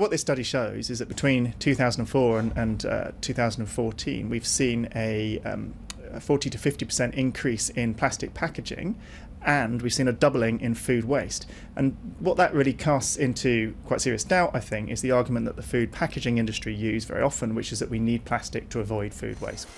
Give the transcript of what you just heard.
What this study shows is that between 2004 and, and uh, 2014, we've seen a, um, a 40 to 50% increase in plastic packaging and we've seen a doubling in food waste. And what that really casts into quite serious doubt, I think, is the argument that the food packaging industry use very often, which is that we need plastic to avoid food waste.